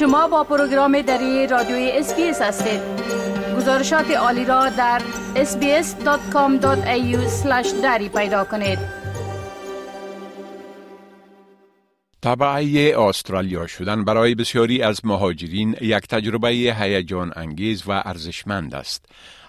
شما با پروگرام دری رادیوی SBS هستید گزارشات عالی را در sbs.com.au دری پیدا کنید تبعه استرالیا شدن برای بسیاری از مهاجرین یک تجربه هیجان انگیز و ارزشمند است.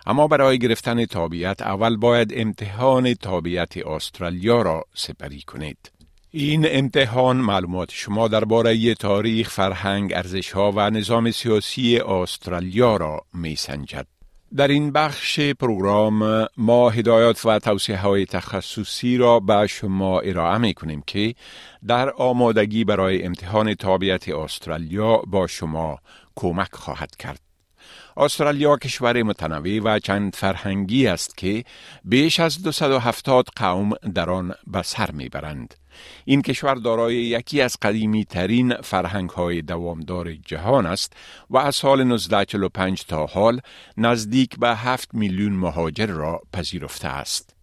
اما برای گرفتن تابعیت اول باید امتحان تابعیت استرالیا را سپری کنید. این امتحان معلومات شما درباره تاریخ، فرهنگ، ارزشها و نظام سیاسی استرالیا را می سنجد. در این بخش پروگرام ما هدایات و توصیه های تخصصی را به شما ارائه می کنیم که در آمادگی برای امتحان تابعیت استرالیا با شما کمک خواهد کرد. استرالیا کشور متنوع و چند فرهنگی است که بیش از 270 قوم در آن به سر می‌برند. این کشور دارای یکی از قدیمی ترین فرهنگ های دوامدار جهان است و از سال 1945 تا حال نزدیک به 7 میلیون مهاجر را پذیرفته است.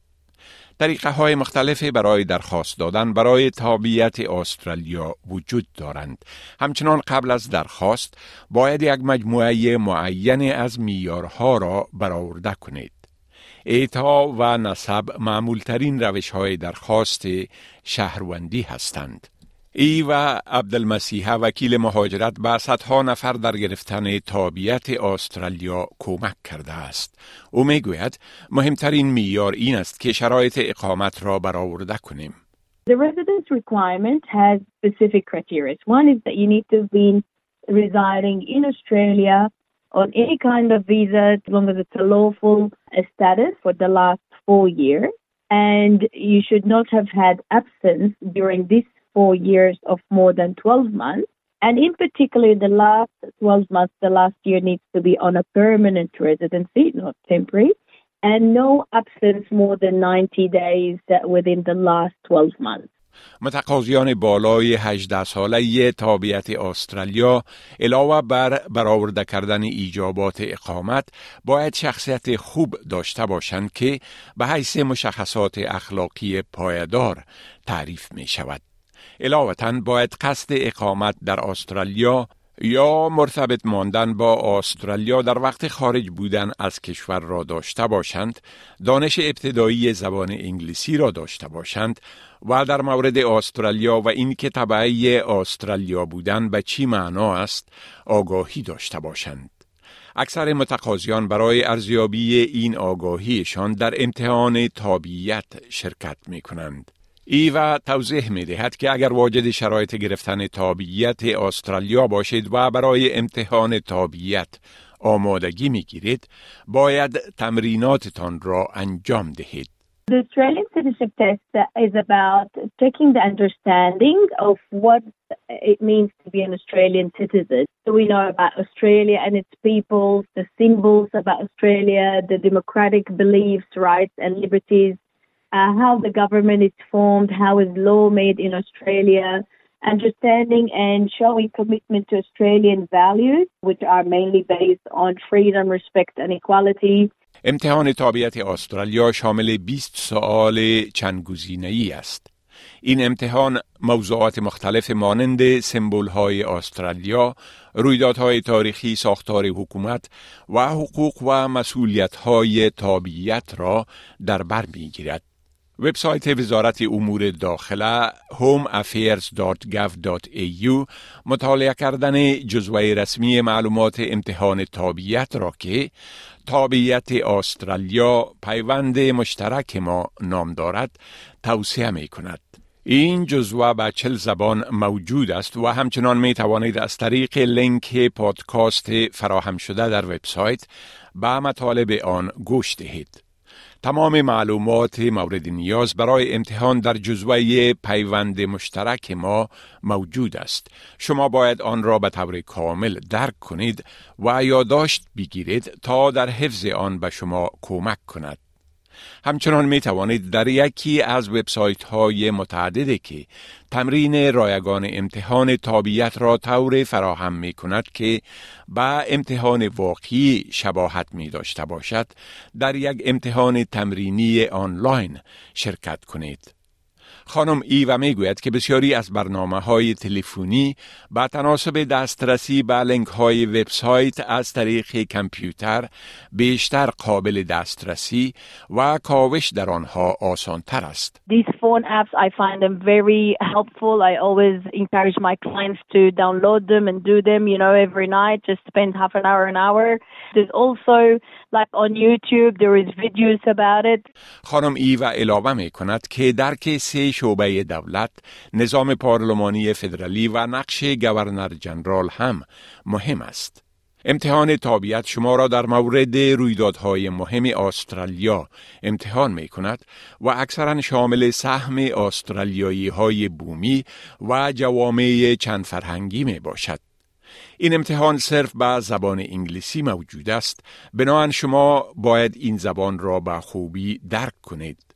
طریقه های مختلفی برای درخواست دادن برای تابعیت استرالیا وجود دارند. همچنان قبل از درخواست باید یک مجموعه معین از میارها را برآورده کنید. ایتا و نسب معمولترین روش های درخواست شهروندی هستند. ای و عبدالمسیح وکیل مهاجرت به صدها نفر در گرفتن تابیت استرالیا کمک کرده است. او می گوید مهمترین میار این است که شرایط اقامت را برآورده کنیم. The residence requirement has specific criteria. One is that you need to have been residing in Australia on any kind of visa as long as it's a lawful status for the last four years. And you should not have had absence during this four years of more than 12 months. And in particular, the last 12 months, the last year needs to be on a permanent residency, not temporary, and no absence more than 90 days within the last 12 months. متقاضیان بالای 18 ساله تابعیت استرالیا علاوه بر برآورده کردن ایجابات اقامت باید شخصیت خوب داشته باشند که به حیث مشخصات اخلاقی پایدار تعریف می شود. علاوتا باید قصد اقامت در استرالیا یا مرتبط ماندن با استرالیا در وقت خارج بودن از کشور را داشته باشند، دانش ابتدایی زبان انگلیسی را داشته باشند و در مورد استرالیا و اینکه طبعه استرالیا بودن به چی معنا است آگاهی داشته باشند. اکثر متقاضیان برای ارزیابی این آگاهیشان در امتحان تابعیت شرکت می کنند. ایوا توضیح می دهد که اگر واجد شرایط گرفتن تابعیت استرالیا باشید و برای امتحان تابعیت آمادگی می گیرید باید تمریناتتان را انجام دهید. The Australian citizenship test is about checking the understanding of what it means to be an Australian citizen. So we know about Australia and its people, the symbols about Australia, the democratic beliefs, rights, and liberties uh, how the government is formed, how is law made in Australia, understanding and showing commitment to Australian values, which are mainly based on freedom, respect, and equality. امتحان تابعیت استرالیا شامل 20 سوال چند گزینه‌ای است. این امتحان موضوعات مختلف مانند سمبول های استرالیا، رویدادهای تاریخی ساختار حکومت و حقوق و مسئولیت های تابعیت را در بر می‌گیرد. وبسایت وزارت امور داخله homeaffairs.gov.au مطالعه کردن جزوه رسمی معلومات امتحان تابعیت را که تابعیت استرالیا پیوند مشترک ما نام دارد توصیه می کند. این جزوه به چل زبان موجود است و همچنان می توانید از طریق لینک پادکاست فراهم شده در وبسایت به مطالب آن گوش دهید. تمام معلومات مورد نیاز برای امتحان در جزوه پیوند مشترک ما موجود است. شما باید آن را به طور کامل درک کنید و یادداشت بگیرید تا در حفظ آن به شما کمک کند. همچنان می توانید در یکی از وبسایت های متعدده که تمرین رایگان امتحان تابعیت را طور فراهم می کند که با امتحان واقعی شباهت می داشته باشد در یک امتحان تمرینی آنلاین شرکت کنید. خانم ایوا می‌گوید که بسیاری از برنامه های تلفنی با تناسب دسترسی به لینک های وبسایت از طریق کامپیوتر بیشتر قابل دسترسی و کاوش در آنها آسان تر است. These phone apps I find them very helpful. I always encourage my clients to download them and do them, you know, every night. Just spend half an hour an hour. There's also like on YouTube there is videos about it. خانم ایوا علاوه می کند که درک سه شعبه دولت نظام پارلمانی فدرالی و نقش گورنر جنرال هم مهم است. امتحان تابعیت شما را در مورد رویدادهای مهم استرالیا امتحان می کند و اکثرا شامل سهم استرالیایی های بومی و جوامع چند فرهنگی می باشد. این امتحان صرف به زبان انگلیسی موجود است بنابراین شما باید این زبان را به خوبی درک کنید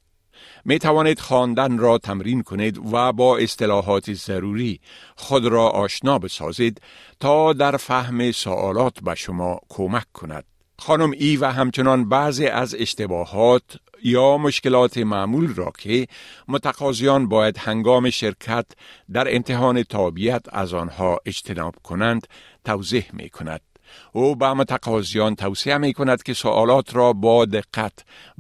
می توانید خواندن را تمرین کنید و با اصطلاحات ضروری خود را آشنا بسازید تا در فهم سوالات به شما کمک کند. خانم ای و همچنان بعضی از اشتباهات یا مشکلات معمول را که متقاضیان باید هنگام شرکت در امتحان تابعیت از آنها اجتناب کنند توضیح می کند. او به متقاضیان توصیه می کند که سوالات را با دقت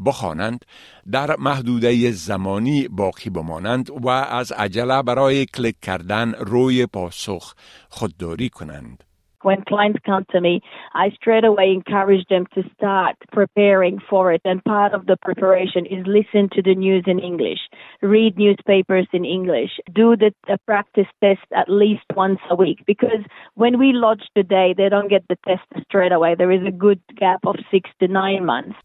بخوانند در محدوده زمانی باقی بمانند و از عجله برای کلیک کردن روی پاسخ خودداری کنند. When clients come to me, I straight away encourage them to start preparing for it. And part of the preparation is listen to the news in English, read newspapers in English, do the, the practice test at least once a week. Because when we lodge today, they don't get the test straight away. There is a good gap of six to nine months.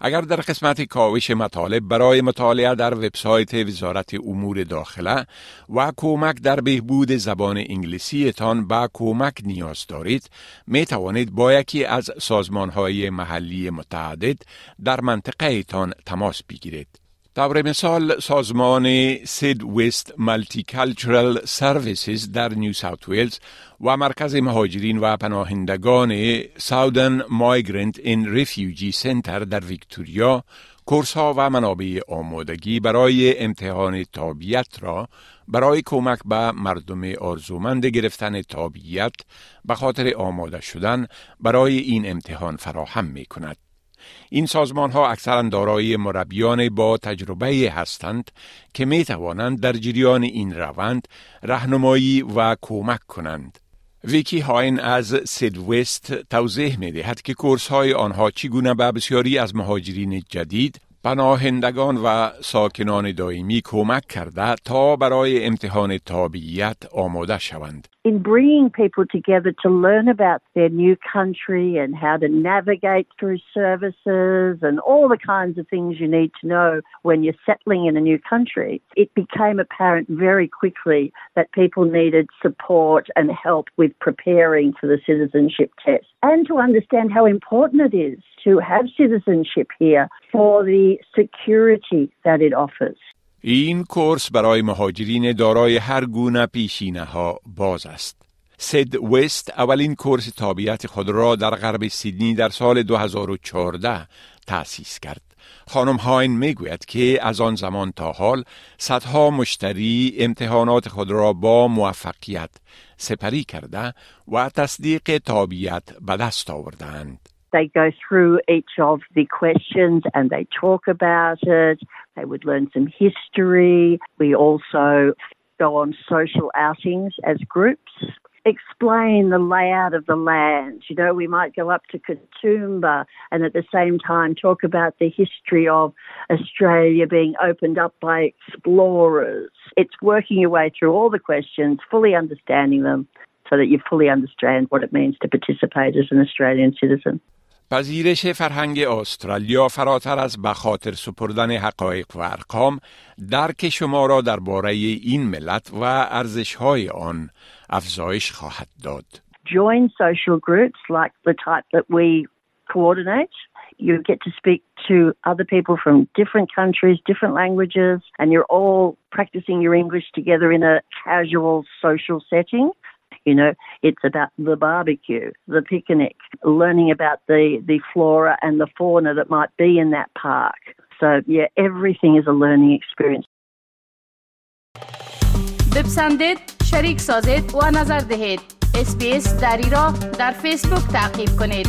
اگر در قسمت کاوش مطالب برای مطالعه در وبسایت وزارت امور داخله و کمک در بهبود زبان انگلیسیتان با کمک نیاز دارید می توانید با یکی از سازمان های محلی متعدد در منطقه تان تماس بگیرید. طور مثال سازمان SydWest Multicultural Services در نیو ساوت ویلز و مرکز مهاجرین و پناهندگان Southern Migrant and Refugee Centre در ویکتوریا کورس ها و منابع آمادگی برای امتحان تابیت را برای کمک به مردم آرزومند گرفتن تابیت به خاطر آماده شدن برای این امتحان فراهم می کند. این سازمان ها اکثرا دارای مربیان با تجربه هستند که می توانند در جریان این روند راهنمایی و کمک کنند. ویکی هاین از سید وست توضیح می دهد که کورس های آنها چگونه به بسیاری از مهاجرین جدید پناهندگان و ساکنان دائمی کمک کرده تا برای امتحان تابعیت آماده شوند. In bringing people together to learn about their new country and how to navigate through services and all the kinds of things you need to know when you're settling in a new country, it became apparent very quickly that people needed support and help with preparing for the citizenship test and to understand how important it is to have citizenship here for the security that it offers. این کورس برای مهاجرین دارای هر گونه پیشینه ها باز است. سید وست اولین کورس تابعیت خود را در غرب سیدنی در سال 2014 تأسیس کرد. خانم هاین می‌گوید که از آن زمان تا حال صدها مشتری امتحانات خود را با موفقیت سپری کرده و تصدیق تابعیت به دست آوردند. They go through each of the questions and they talk about it. They would learn some history. We also go on social outings as groups. Explain the layout of the land. You know, we might go up to Katoomba and at the same time talk about the history of Australia being opened up by explorers. It's working your way through all the questions, fully understanding them so that you fully understand what it means to participate as an Australian citizen. پذیرش فرهنگ استرالیا فراتر از بخاطر سپردن حقایق و ارقام درک شما را درباره این ملت و ارزشهای آن افزایش خواهد داد. Join social groups like the type that we coordinate. You get to speak to other people from different countries, different languages, and you're all practicing your English together in a casual social setting. You know, it's about the barbecue, the picnic, learning about the, the flora and the fauna that might be in that park. So, yeah, everything is a learning experience. بپسندید شریک سازید و نظر دهید اسپیس دری را در فیسبوک تعقیب کنید